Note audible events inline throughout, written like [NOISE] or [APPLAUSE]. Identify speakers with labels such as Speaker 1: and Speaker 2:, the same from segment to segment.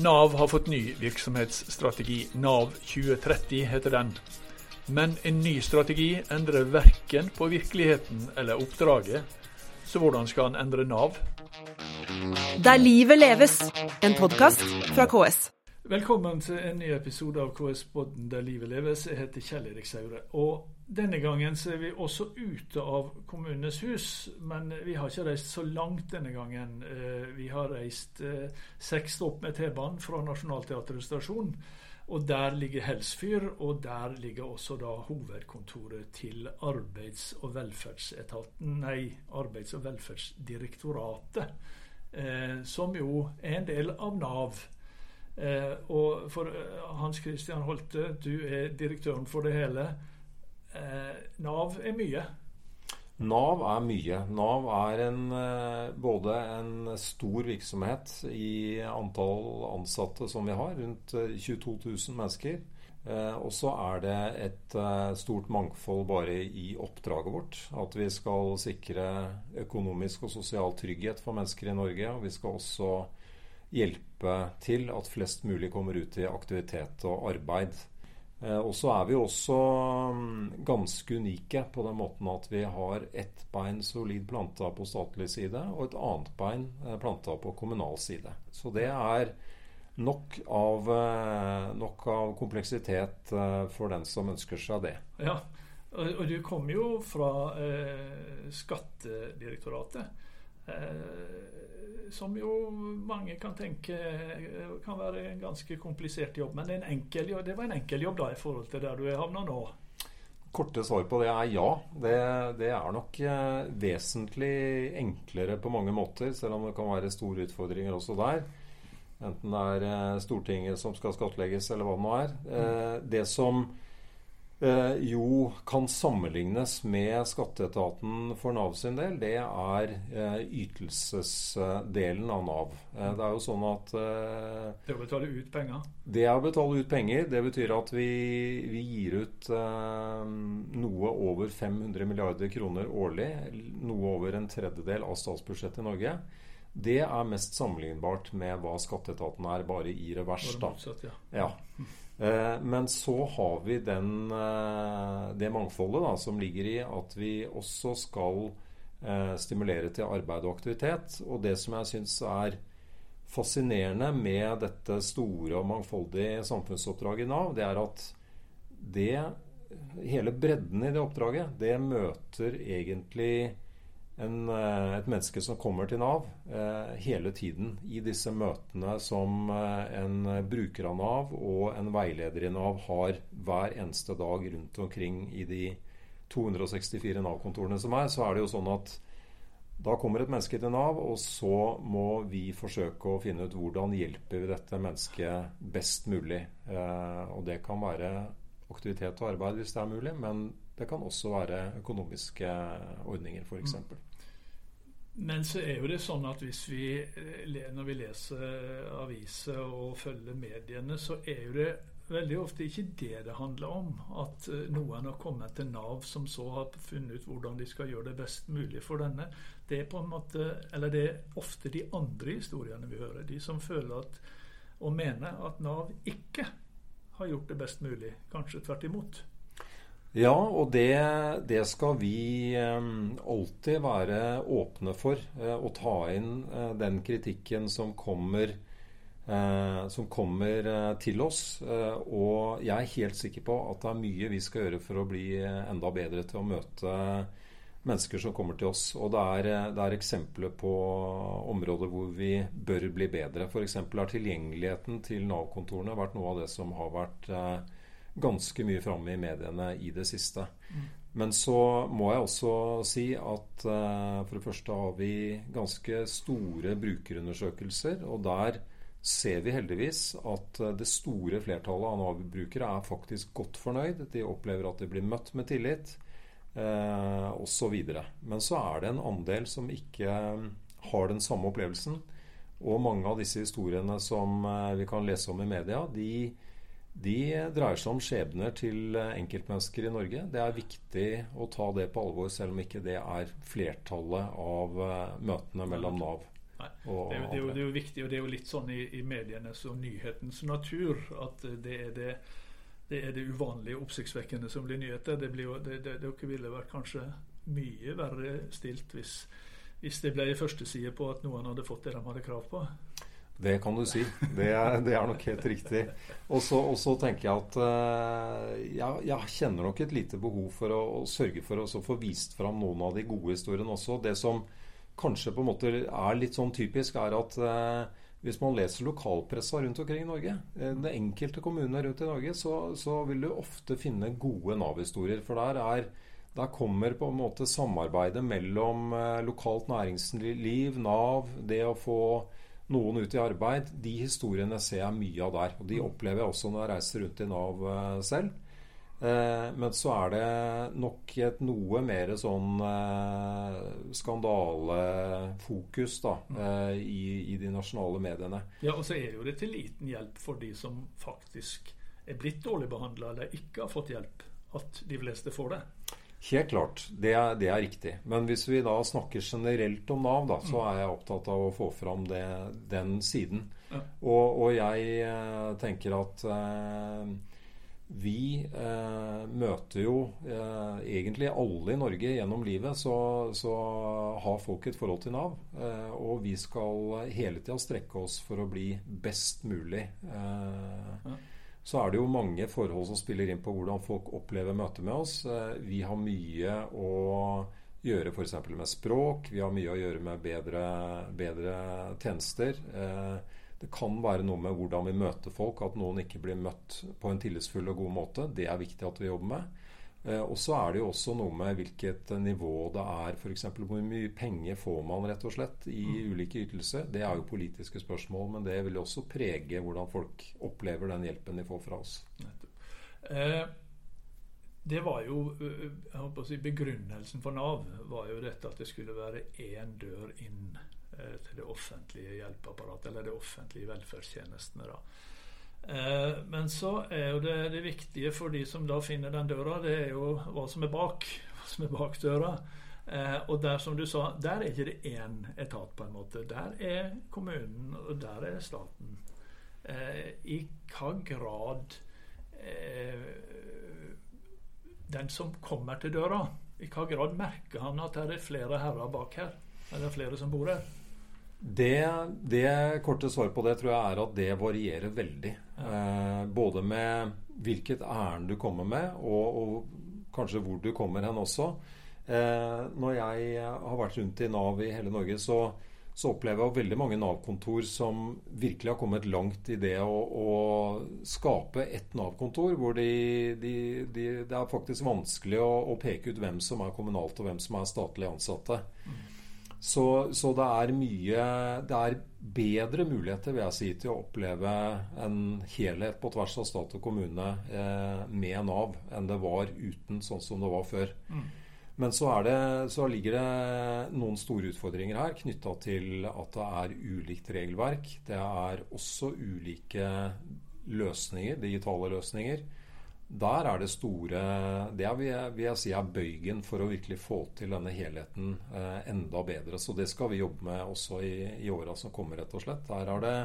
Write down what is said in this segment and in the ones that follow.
Speaker 1: Nav har fått ny virksomhetsstrategi. Nav 2030 heter den. Men en ny strategi endrer verken på virkeligheten eller oppdraget. Så hvordan skal han endre Nav?
Speaker 2: Der livet leves, en podkast fra KS.
Speaker 1: Velkommen til en ny episode av KS-podden Der livet leves. Jeg heter Kjell Erik Saure. Og denne gangen så er vi også ute av Kommunenes hus, men vi har ikke reist så langt denne gangen. Eh, vi har reist eh, seks stopp med T-banen fra Nationaltheatret stasjon. Og der ligger Helsfyr, og der ligger også da hovedkontoret til Arbeids- og velferdsetaten, nei, Arbeids- og velferdsdirektoratet, eh, som jo er en del av Nav. Eh, og for eh, Hans Christian Holte, du er direktøren for det hele. Eh, Nav er mye.
Speaker 3: Nav er mye. Nav er en, eh, både en stor virksomhet i antall ansatte som vi har, rundt 22 eh, 000 mennesker. Og så er det et stort mangfold bare i oppdraget vårt. At vi skal sikre økonomisk og sosial trygghet for mennesker i Norge. Og vi skal også hjelpe til at flest mulig kommer ut i aktivitet og arbeid. Eh, og så er vi også mm, ganske unike på den måten at vi har ett bein solid planta på statlig side og et annet bein eh, planta på kommunal side. Så det er nok av, eh, nok av kompleksitet for den som ønsker seg det.
Speaker 1: Ja, og du kommer jo fra eh, Skattedirektoratet. Eh, som jo mange kan tenke eh, kan være en ganske komplisert jobb. Men det, enkel, det var en enkel jobb da i forhold til der du er havna nå?
Speaker 3: Korte svar på det er ja. Det, det, er nok eh, vesentlig enklere på mange måter, selv om det kan være store utfordringer også der. Enten det er Stortinget som skal skattlegges, eller hva det nå er. Det som jo kan sammenlignes med skatteetaten for Nav sin del, det er eh, ytelsesdelen av Nav. Eh, det er jo sånn at
Speaker 1: eh, Det å betale ut penger?
Speaker 3: Det er å betale ut penger. Det betyr at vi, vi gir ut eh, noe over 500 milliarder kroner årlig. Noe over en tredjedel av statsbudsjettet i Norge. Det er mest sammenlignbart med hva skatteetaten er, bare i revers.
Speaker 1: da. Motsatt, ja.
Speaker 3: ja. Eh, men så har vi den, eh, det mangfoldet da, som ligger i at vi også skal eh, stimulere til arbeid og aktivitet. Og det som jeg syns er fascinerende med dette store og mangfoldige samfunnsoppdraget i Nav, det er at det, hele bredden i det oppdraget, det møter egentlig en, eh, et menneske som kommer til Nav eh, hele tiden i disse møtene som eh, en bruker av Nav og en veileder i Nav har hver eneste dag rundt omkring i de 264 Nav-kontorene som er, så er det jo sånn at da kommer et menneske til Nav, og så må vi forsøke å finne ut hvordan hjelper vi dette mennesket best mulig. Eh, og det kan være aktivitet og arbeid hvis det er mulig, men det kan også være økonomiske ordninger, f.eks. Mm.
Speaker 1: Men så er jo det sånn at hvis vi, når vi leser aviser og følger mediene, så er jo det veldig ofte ikke det det handler om. At eh, noen har kommet til Nav som så har funnet ut hvordan de skal gjøre det best mulig for denne. Det er måte, det er ofte de andre historiene vi hører. De som føler at, og mener at Nav ikke har gjort det best mulig. Kanskje tvert imot.
Speaker 3: Ja, og det, det skal vi um, alltid være åpne for. Uh, å ta inn uh, den kritikken som kommer, som kommer til oss. og jeg er helt sikker på at det er mye vi skal gjøre for å bli enda bedre til å møte mennesker som kommer til oss. Og det er, det er eksempler på områder hvor vi bør bli bedre. F.eks. har tilgjengeligheten til Nav-kontorene vært noe av det som har vært ganske mye framme i mediene i det siste. Mm. Men så må jeg også si at uh, for det første har vi ganske store brukerundersøkelser. Og der ser vi heldigvis at uh, det store flertallet av Nav-brukere er faktisk godt fornøyd. De opplever at de blir møtt med tillit uh, osv. Men så er det en andel som ikke har den samme opplevelsen. Og mange av disse historiene som vi kan lese om i media, de de dreier seg om skjebner til enkeltmennesker i Norge. Det er viktig å ta det på alvor, selv om ikke det er flertallet av møtene mellom Nav
Speaker 1: Nei, det, er, det, er jo, det, er jo, viktig, og det er jo litt sånn i, i medienes og nyhetens natur at det er det, det er det uvanlige, oppsiktsvekkende som blir nyheter. Det blir jo, dere ville vært kanskje mye verre stilt hvis, hvis det ble førsteside på at noen hadde fått det de hadde krav på.
Speaker 3: Det kan du si. Det er, det er nok helt riktig. Og så tenker jeg at uh, jeg, kjenner nok et lite behov for å, å sørge for å få vist fram noen av de gode historiene også. Det som kanskje på en måte er litt sånn typisk, er at uh, hvis man leser lokalpressa rundt omkring i Norge, de enkelte kommunene rundt i Norge, så, så vil du ofte finne gode Nav-historier. For der, er, der kommer på en måte samarbeidet mellom lokalt næringsliv, Nav, det å få noen ut i arbeid. De historiene ser jeg mye av der. Og de opplever jeg også når jeg reiser rundt i Nav eh, selv. Eh, men så er det nok et noe mer sånn eh, skandalefokus da, eh, i, i, de nasjonale mediene.
Speaker 1: Ja, og så er jo det til liten hjelp for de som faktisk er blitt dårlig behandla eller ikke har fått hjelp, at de fleste får det.
Speaker 3: Helt klart, det er, det er, riktig. Men hvis vi da snakker generelt om Nav, da, så er jeg opptatt av å få fram det, den siden. Ja. Og, og, jeg eh, tenker at eh, vi eh, møter jo eh, egentlig alle i Norge gjennom livet, så, så, har folk et forhold til Nav. Eh, og vi skal hele tida strekke oss for å bli best mulig. Eh, ja så er det jo mange forhold som spiller inn på hvordan folk opplever møtet med oss. Eh, vi har mye å gjøre f.eks. med språk. Vi har mye å gjøre med bedre, bedre tjenester. Eh, det kan være noe med hvordan vi møter folk, at noen ikke blir møtt på en tillitsfull og god måte. Det er viktig at vi jobber med. Eh, og så er det jo også noe med hvilket nivå det er. F.eks. hvor mye penger får man rett og slett i mm. ulike ytelser. Det er jo politiske spørsmål, men det vil jo også prege hvordan folk opplever den hjelpen de får fra oss.
Speaker 1: Eh, det var jo eh, jeg håper å si, Begrunnelsen for Nav var jo dette at det skulle være én dør inn til det offentlige hjelpeapparatet, eller det offentlige velferdstjenestene. da. Eh, men så er jo det, det, viktige for de som da finner den døra, det er jo hva som er bak. [LAUGHS] Hva som er bak døra. Eh, og der, som du sa, der er ikke det én etat, på en måte. Der er kommunen, og der er staten. Eh, I hva grad den som kommer til døra, i hva grad merker han at det er flere herrer bak her? Eller flere som bor her?
Speaker 3: Det, det, korte svaret på det tror jeg er at det varierer veldig. Eh, både med hvilket ærend du kommer med, og, og, kanskje hvor du kommer hen også. Eh, når jeg har vært rundt i Nav i hele Norge, så, så opplever jeg veldig mange Nav-kontor som virkelig har kommet langt i det å, å skape et Nav-kontor hvor de, de, de, det er faktisk vanskelig å, å, peke ut hvem som er kommunalt og hvem som er statlig ansatte. Mm. Så, så, det er mye Det er bedre muligheter, vil jeg si, til å oppleve en helhet på tvers av stat og kommune eh, med Nav enn det var uten, sånn som det var før. Mm. Men så, det, så, ligger det noen store utfordringer her knytta til at det er ulikt regelverk. Det er også ulike løsninger, digitale løsninger. Der er det store Det er, vil jeg si er bøygen for å virkelig få til denne helheten eh, enda bedre. Så det skal vi jobbe med også i, i åra som kommer, rett og slett. Der har det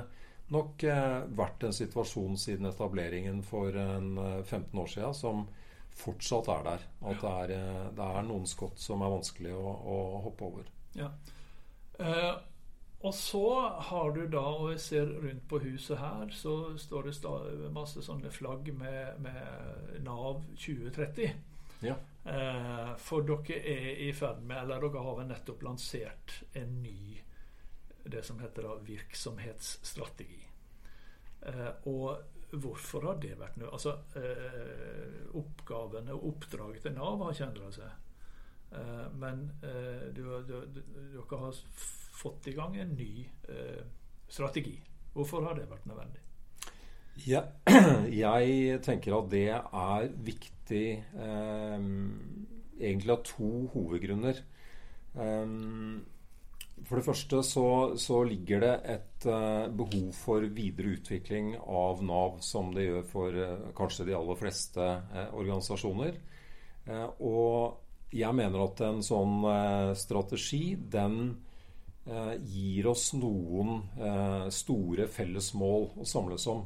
Speaker 3: nok eh, vært en situasjon siden etableringen for en, 15 eh, år siden som fortsatt er der. At det er, det er noen skott som er vanskelig å, å hoppe over.
Speaker 1: Ja. Uh, og så har du da, og jeg ser rundt på huset her, så står det masse sånne flagg med, med Nav 2030. Ja. Eh, for dere er i ferd med, eller dere har vel nettopp lansert en ny det som heter da virksomhetsstrategi. Eh, og hvorfor har det vært noe Altså, eh, oppgavene og oppdraget til Nav har ikke endra seg. Eh, men eh, du, du, dere har fått i gang en ny eh, strategi. Hvorfor har det vært nødvendig?
Speaker 3: Ja, [CLEARS THROAT] jeg tenker at det er viktig eh, egentlig av to hovedgrunner. Eh, For det første så, så ligger det et eh, behov for videre utvikling av Nav, som det gjør for uh, kanskje de aller fleste uh, organisasjoner. og jeg mener at en sånn strategi, den gir oss noen store felles mål å samles om.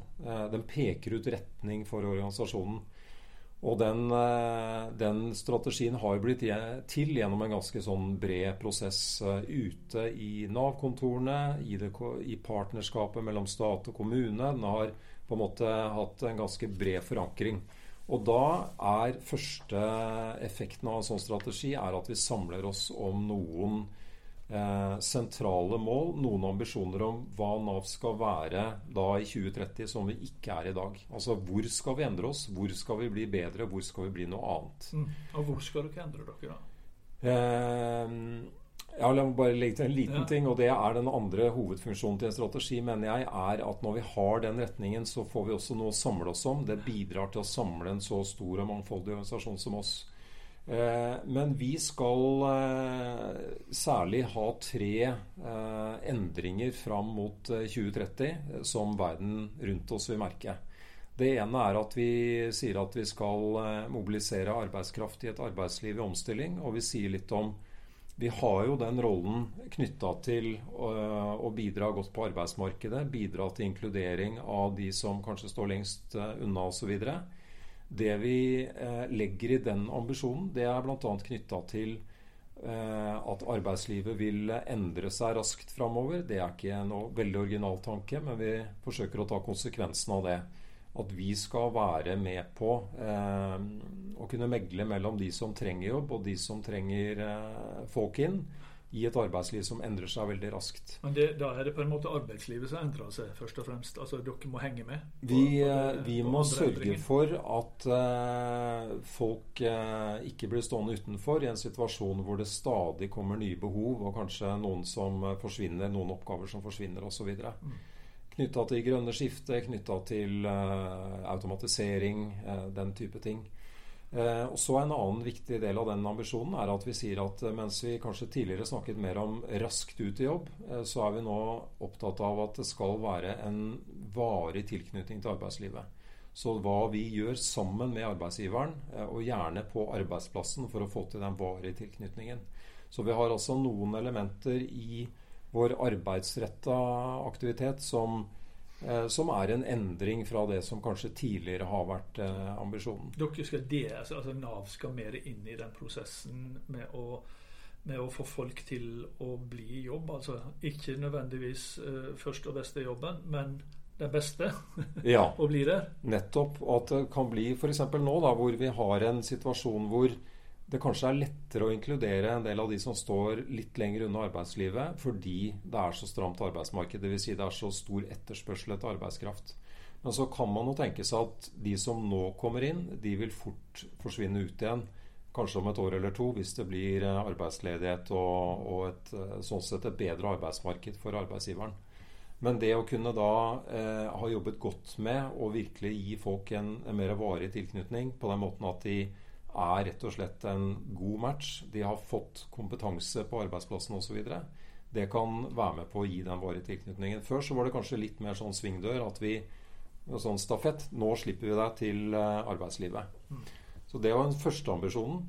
Speaker 3: den peker ut retning for organisasjonen. Og den, eh, den, strategien har blitt til gjennom en ganske sånn bred prosess eh, ute i Nav-kontorene, i, i, partnerskapet mellom stat og kommune. Den har på en måte hatt en ganske bred forankring. Og da er første effekten av en sånn strategi er at vi samler oss om noen eh, sentrale mål, noen ambisjoner om hva Nav skal være da i 2030 som vi ikke er i dag. Altså hvor skal vi endre oss, hvor skal vi bli bedre, hvor skal vi bli noe annet.
Speaker 1: Mm. Og hvor skal dere endre dere, da?
Speaker 3: Eh, ja, La meg bare legge til en liten ja. ting. og Det er den andre hovedfunksjonen til en strategi, mener jeg, er at når vi har den retningen, så får vi også noe å samle oss om. Det bidrar til å samle en så stor og mangfoldig organisasjon som oss. Eh, men vi skal eh, særlig ha tre eh, endringer fram mot 2030 som verden rundt oss vil merke. Det ene er at vi sier at vi skal mobilisere arbeidskraft i et arbeidsliv i omstilling. Og vi sier litt om Vi har jo den rollen knytta til å bidra godt på arbeidsmarkedet. Bidra til inkludering av de som kanskje står lengst unna osv. Og, så det vi eh, legger i den ambisjonen, det er bl.a. knytta til eh, at arbeidslivet vil endre seg raskt framover. Det er ikke en veldig original tanke, men vi forsøker å ta konsekvensen av det. At vi skal være med på eh, å kunne megle mellom de som trenger jobb, og de som trenger eh, folk inn i et arbeidsliv som endrer seg veldig raskt.
Speaker 1: Men det, Da er det på en måte arbeidslivet som endrer seg, først og fremst? Altså Dere må henge med?
Speaker 3: På, vi, på det, eh, vi må sørge endringen. for at uh, folk uh, ikke blir stående utenfor i en situasjon hvor det stadig kommer nye behov, og kanskje noen som forsvinner, noen oppgaver som forsvinner osv. Mm. Knytta til grønne skifte, knytta til uh, automatisering, den type ting. Eh, og så En annen viktig del av den ambisjonen er at vi sier at eh, mens vi kanskje tidligere snakket mer om raskt ut i jobb, eh, så er vi nå opptatt av at det skal være en varig tilknytning til arbeidslivet. Så hva vi gjør sammen med arbeidsgiveren, og gjerne på arbeidsplassen, for å få til den varige tilknytningen. Så vi har altså noen elementer i vår arbeidsretta aktivitet som som er en endring fra det som kanskje tidligere har vært eh, ambisjonen.
Speaker 1: Dere skal det, altså, altså Nav skal mer inn i den prosessen med å, med å få folk til å bli i jobb. Altså ikke nødvendigvis uh, første og beste jobben, men den beste [LAUGHS]
Speaker 3: ja,
Speaker 1: å bli der.
Speaker 3: Nettopp. Og at det kan bli f.eks. nå, da, hvor vi har en situasjon hvor det kanskje er lettere å inkludere en del av de som står litt lenger unna arbeidslivet, fordi det er så stramt arbeidsmarked. Dvs. Si det er så stor etterspørsel etter arbeidskraft. Men så kan man jo tenke seg at de som nå kommer inn, de vil fort forsvinne ut igjen. Kanskje om et år eller to, hvis det blir eh, arbeidsledighet og, og et, eh, sånn sett et bedre arbeidsmarked for arbeidsgiveren. Men det å kunne da eh, ha jobbet godt med å virkelig gi folk en, en mer varig tilknytning på den måten at de er rett og slett en god match. De har fått kompetanse på arbeidsplassen osv. Det kan være med på å gi den varige tilknytningen. Før så var det kanskje litt mer sånn svingdør. At vi sånn stafett. Nå slipper vi deg til eh, arbeidslivet. Mm. Så det var den første ambisjonen.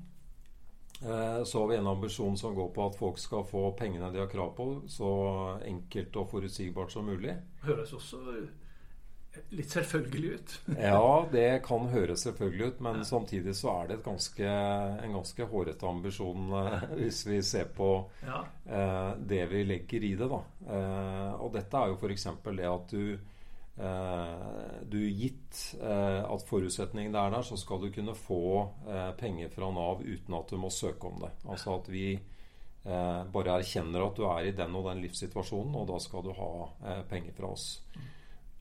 Speaker 3: Eh, så har vi en ambisjon som går på at folk skal få pengene de har krav på, så enkelt og forutsigbart som mulig.
Speaker 1: Høres også litt selvfølgelig ut. [LAUGHS]
Speaker 3: ja, det kan høres selvfølgelig ut, men ja. samtidig så er det ganske, en ganske hårete ambisjon eh, hvis vi ser på ja. eh, det vi legger i det. da. Eh, og dette er jo f.eks. det at du eh, du gitt eh, at forutsetningen er der, så skal du kunne få penger fra Nav uten at du må søke om det. Altså at vi bare erkjenner at du er i den og den livssituasjonen, og da skal du ha penger fra oss. Mm.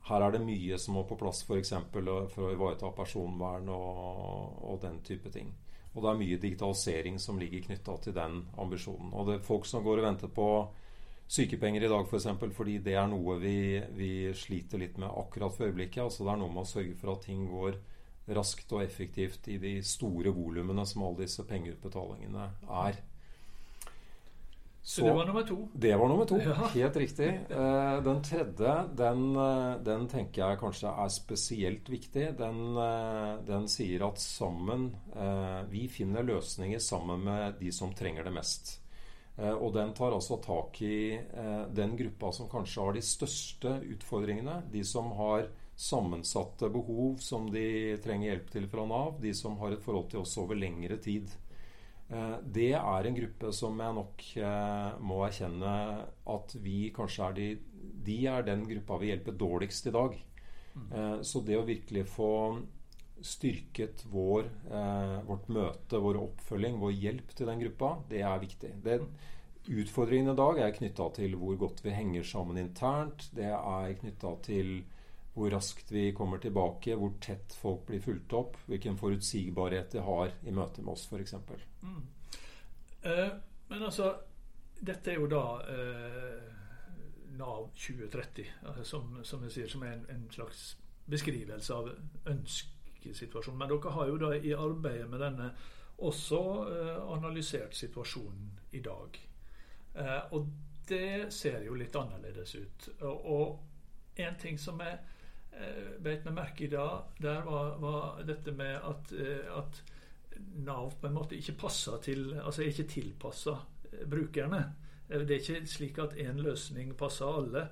Speaker 3: Her er det mye som må på plass. For, for å ivareta personvern og, og, den type ting. Og det er mye digitalisering som ligger knytta til den ambisjonen. Og det er folk som går og venter på sykepenger i dag f.eks. For eksempel, fordi det er noe vi, vi, sliter litt med akkurat for øyeblikket. Altså det er noe med å sørge for at ting går raskt og effektivt i de store volumene som alle disse pengeutbetalingene er.
Speaker 1: Så, det var nummer to?
Speaker 3: Det var nummer to. Ja. [LAUGHS] Helt riktig. Eh, den tredje, den, eh, den, tenker jeg kanskje er spesielt viktig. Den, eh, den, sier at sammen Vi finner løsninger sammen med de som trenger det mest. Og den tar altså tak i den gruppa som kanskje har de største utfordringene. De som har sammensatte behov som de trenger hjelp til fra Nav. De som har et forhold til oss over lengre tid. Eh, det er en gruppe som jeg nok eh, må erkjenne at vi kanskje er de De er den gruppa vi hjelper dårligst i dag. Mm. Så det å virkelig få styrket vår, vårt møte, vår oppfølging, vår hjelp til den gruppa, det er viktig. Det, utfordringen i dag er knytta til hvor godt vi henger sammen internt. Det er knytta til hvor raskt vi kommer tilbake, hvor tett folk blir fulgt opp, hvilken forutsigbarhet de har i møte med oss, f.eks. Mm.
Speaker 1: Eh, men altså, dette er jo da eh, Nav 2030, altså, som, som, jeg sier, som er en, en, slags beskrivelse av ønskesituasjonen. Men dere har jo da i arbeidet med denne også eh, analysert situasjonen i dag. Eh, og det ser jo litt annerledes ut. Og, en ting som er beit meg merke i da, der var, var dette med at, eh, at, Nav på en måte ikke passer til Altså ikke tilpassa eh, brukerne. Det er ikke slik at én løsning passer alle.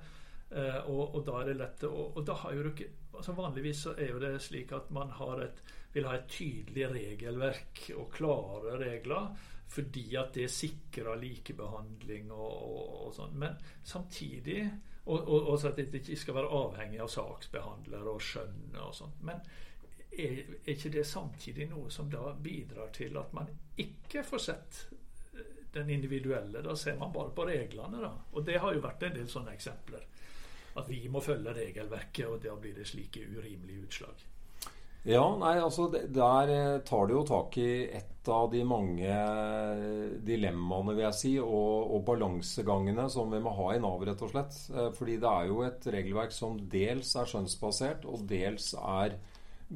Speaker 1: Og, og, da er det lett og, og da har jo dere altså Vanligvis så er jo det slik at man et, vil ha et tydelig regelverk og klare regler fordi at det sikrer likebehandling og, og sånn. Men samtidig og, og, og, så at det ikke skal være avhengig av saksbehandlere og skjønn og sånt. Men er, er, ikke det samtidig noe som da bidrar til at man ikke får sett eh, den individuelle? Da ser man bare på reglene, da. Og det har jo vært en del sånne eksempler. At vi må følge regelverket, og da blir det slike urimelige utslag.
Speaker 3: Ja, nei, altså Der eh, tar du jo tak i et av de mange eh, dilemmaene, vil jeg si, og, og balansegangene som vi må ha i Nav, rett og slett. Eh, fordi det er jo et regelverk som dels er skjønnsbasert, og dels er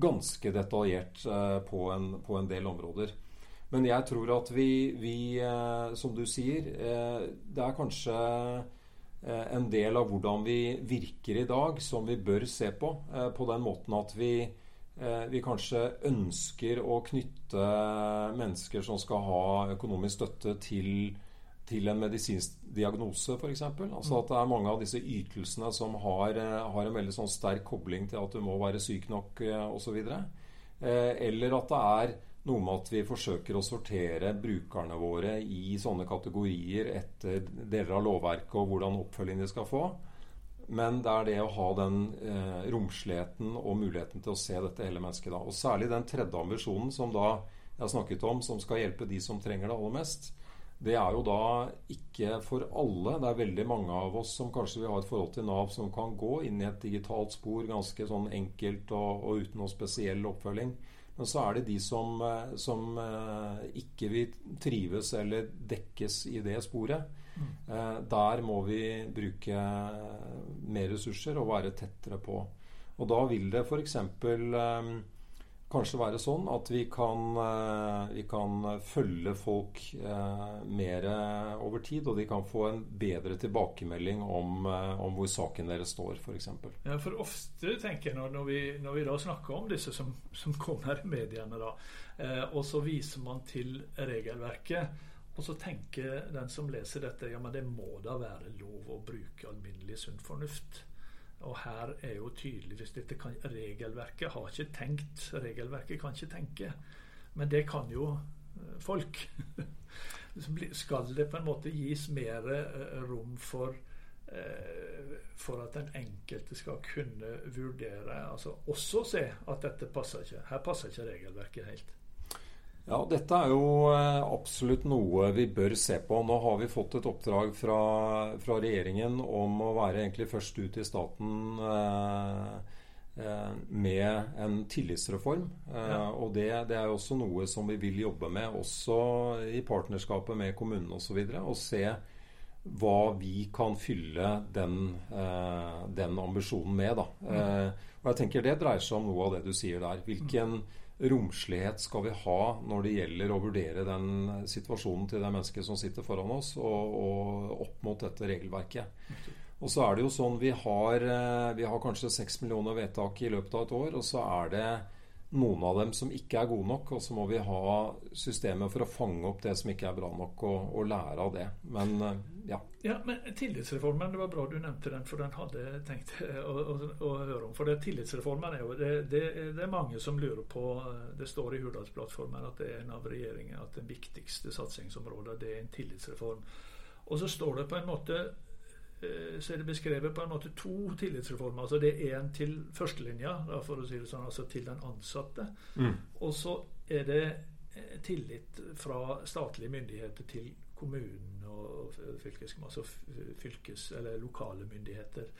Speaker 3: ganske detaljert på en, på en del områder. Men jeg tror at vi, vi, som du sier, det er kanskje en del av hvordan vi virker i dag som vi bør se på. På den måten at vi vi kanskje ønsker å knytte mennesker som skal ha økonomisk støtte, til, til en medisinsk diagnose, f.eks. Altså at det er mange av disse ytelsene som har, eh, har en veldig sånn sterk kobling til at du må være syk nok eh, osv. Eller at det er noe med at vi forsøker å sortere brukerne våre i sånne kategorier etter deler av lovverket og hvordan oppfølging de skal få. Men det er det å ha den eh, romsligheten og muligheten til å se dette hele mennesket. da. Og særlig den tredje ambisjonen som da jeg snakket om, som skal hjelpe de som trenger det aller mest. Det er jo da ikke for alle. Det er veldig mange av oss som kanskje vil ha et forhold til Nav, som kan gå inn i et digitalt spor ganske sånn enkelt og, og uten noe spesiell oppfølging. Men så er det de som, eh, som eh, ikke vil trives eller dekkes i det sporet. Eh, der må vi bruke mer ressurser og være tettere på. Og da vil det f.eks. Eh, kanskje være sånn at vi kan, eh, vi kan følge folk mer over tid, og de kan få en bedre tilbakemelding om, om hvor saken deres står, f.eks.
Speaker 1: Ja, for ofte tenker jeg når, når, vi, når vi da snakker om disse som, som kommer i mediene, da, og så viser man til regelverket og så tenker den som leser dette, ja, men det må da være lov å bruke alminnelig sunn fornuft. Og her er jo tydeligvis dette kan, Regelverket har ikke tenkt. Regelverket kan ikke tenke. Men det kan jo eh, folk. [LAUGHS] Skal det på en måte gis mer eh, rom for eh, for at den enkelte skal kunne vurdere, altså også se at dette passer ikke. Her passer ikke regelverket helt.
Speaker 3: Ja, dette er jo eh, absolutt noe vi bør se på. Nå har vi fått et oppdrag fra, fra regjeringen om å være egentlig først ut i staten eh, eh, med en tillitsreform. Eh, ja. Og det, det, er også noe som vi vil jobbe med, også i partnerskapet med kommunene osv. Og, og se hva vi kan fylle den, eh, den ambisjonen med. Da. Eh, og jeg tenker Det dreier seg om noe av det du sier der. Hvilken romslighet skal vi ha når det gjelder å vurdere den situasjonen til det mennesket som sitter foran oss, og, og opp mot dette regelverket. Og så er det jo sånn vi har, eh, vi har kanskje seks millioner vedtak i løpet av et år, og så er det noen av dem som ikke er gode nok, og så må vi ha systemer for å fange opp det som ikke er bra nok, og, og lære av det. Men eh, ja.
Speaker 1: ja. Men tillitsreformen, det var bra du nevnte den, for den hadde jeg tenkt [LAUGHS] å, å, å høre om. For det, tillitsreformen er jo det, det, det, er mange som lurer på Det står i Hurdalsplattformen at det er en av regjeringen at det viktigste satsingsområdet det er en tillitsreform. Og så står det på en måte Eh, så er det beskrevet på en måte to tillitsreformer. altså Det er en til førstelinja, for å si det sånn, altså til den ansatte. Mm. Og så er det eh, tillit fra statlige myndigheter til kommunen og fylkes, altså fylkes, eller lokale myndigheter.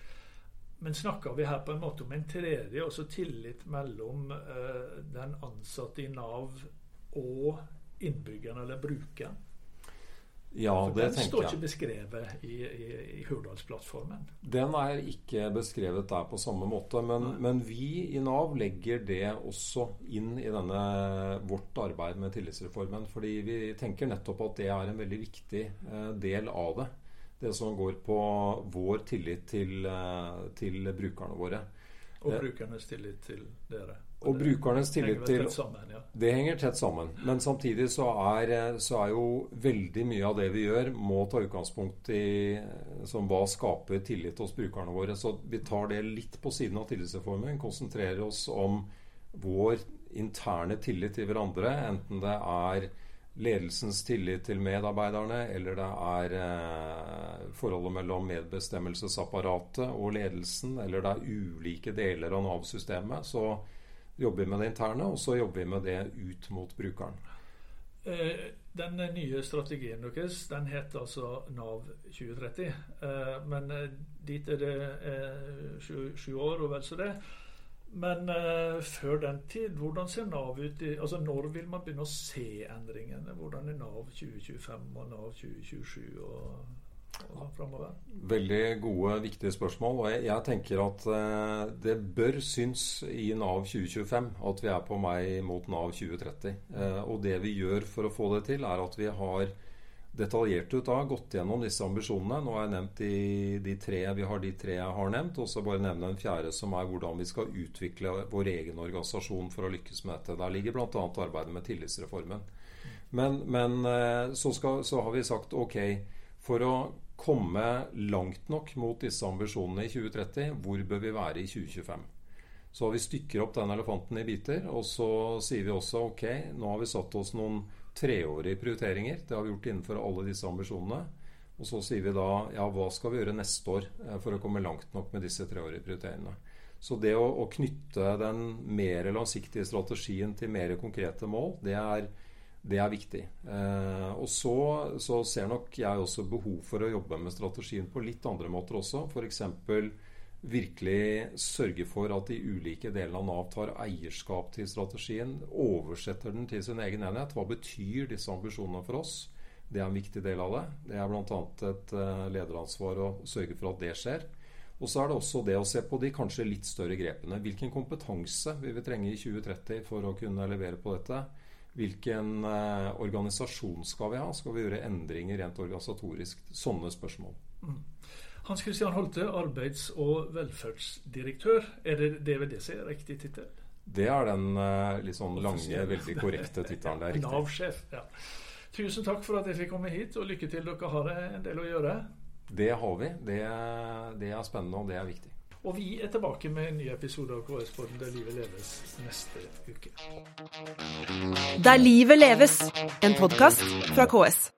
Speaker 1: Men snakker vi her på en måte om en tredje, også tillit mellom uh, den ansatte i Nav og innbyggeren eller brukeren?
Speaker 3: Ja, det
Speaker 1: den
Speaker 3: tenker jeg.
Speaker 1: Den står ikke beskrevet i, i, i Hurdalsplattformen.
Speaker 3: Den er ikke beskrevet der på samme måte. Men, men, vi i Nav legger det også inn i denne, vårt arbeid med tillitsreformen. Fordi vi tenker nettopp at det er en veldig viktig eh, del av det. Det som går på vår tillit til, eh, til brukerne våre.
Speaker 1: Og brukernes tillit til dere.
Speaker 3: Og brukernes tillit til
Speaker 1: sammen, ja.
Speaker 3: Det henger tett sammen. Men samtidig så er, så er, jo veldig mye av det vi gjør, må ta utgangspunkt i som hva skaper tillit hos brukerne våre. Så vi tar det litt på siden av tillitsreformen. Konsentrerer oss om vår interne tillit til hverandre. Enten det er ledelsens tillit til medarbeiderne, eller det er eh, forholdet mellom medbestemmelsesapparatet og ledelsen, eller det er ulike deler av Nav-systemet. Så jobber vi med det interne, og så jobber vi med det ut mot brukeren.
Speaker 1: Eh, den nye strategien deres den heter altså Nav 2030. Eh, men eh, dit er det sju, år og vel så det. Men før den tid, hvordan ser Nav ut i altså Når vil man begynne å se endringene? Hvordan er Nav 2025 og Nav 2027? og framover?
Speaker 3: Veldig gode, viktige spørsmål. Og jeg, jeg tenker at eh, det bør synes i Nav 2025 at vi er på vei mot Nav 2030. Eh, og det vi gjør for å få det til, er at vi har detaljert ut da, gått gjennom disse ambisjonene. Nå har jeg nevnt de, de, tre vi har de tre jeg har nevnt, og så bare nevne en fjerde, som er hvordan vi skal utvikle vår egen organisasjon for å lykkes med dette. Der ligger bl.a. arbeidet med tillitsreformen. Men, men eh, så, skal, så har vi sagt ok, for å komme langt nok mot disse ambisjonene i 2030, hvor bør vi være i 2025? Så vi stykker opp den elefanten i biter, og så sier vi også ok, nå har vi satt oss noen treårige prioriteringer. Det har vi gjort innenfor alle disse ambisjonene. Og så sier vi da ja, hva skal vi gjøre neste år eh, for å komme langt nok med disse treårige prioriteringene. Så det å, å knytte den mer langsiktige strategien til mer konkrete mål, det er det er viktig. Eh, og så, så, ser nok jeg også behov for å jobbe med strategien på litt andre måter også. F.eks. virkelig sørge for at de ulike delene av Nav tar eierskap til strategien. Oversetter den til sin egen enhet. Hva betyr disse ambisjonene for oss? Det er en viktig del av det. Det er bl.a. et uh, lederansvar å sørge for at det skjer. Og så er det også det å se på de kanskje litt større grepene. Hvilken kompetanse vil vi trenge i 2030 for å kunne levere på dette? Hvilken eh, organisasjon skal vi ha? Skal vi gjøre endringer rent organisatorisk? Sånne spørsmål. Mm.
Speaker 1: Hans Christian Holte, arbeids- og velferdsdirektør. Er det DVDC riktig tittel?
Speaker 3: Det er den eh, litt sånn lange, veldig korrekte tittelen.
Speaker 1: Nav-sjef. ja. Tusen takk for at jeg fikk komme hit, og lykke til. Dere har en del å gjøre.
Speaker 3: Det har vi. Det, det er spennende, og det er viktig.
Speaker 1: Og vi er tilbake med en ny episode av KS-podden Der livet leves neste uke.
Speaker 2: Der livet leves, en podkast fra KS.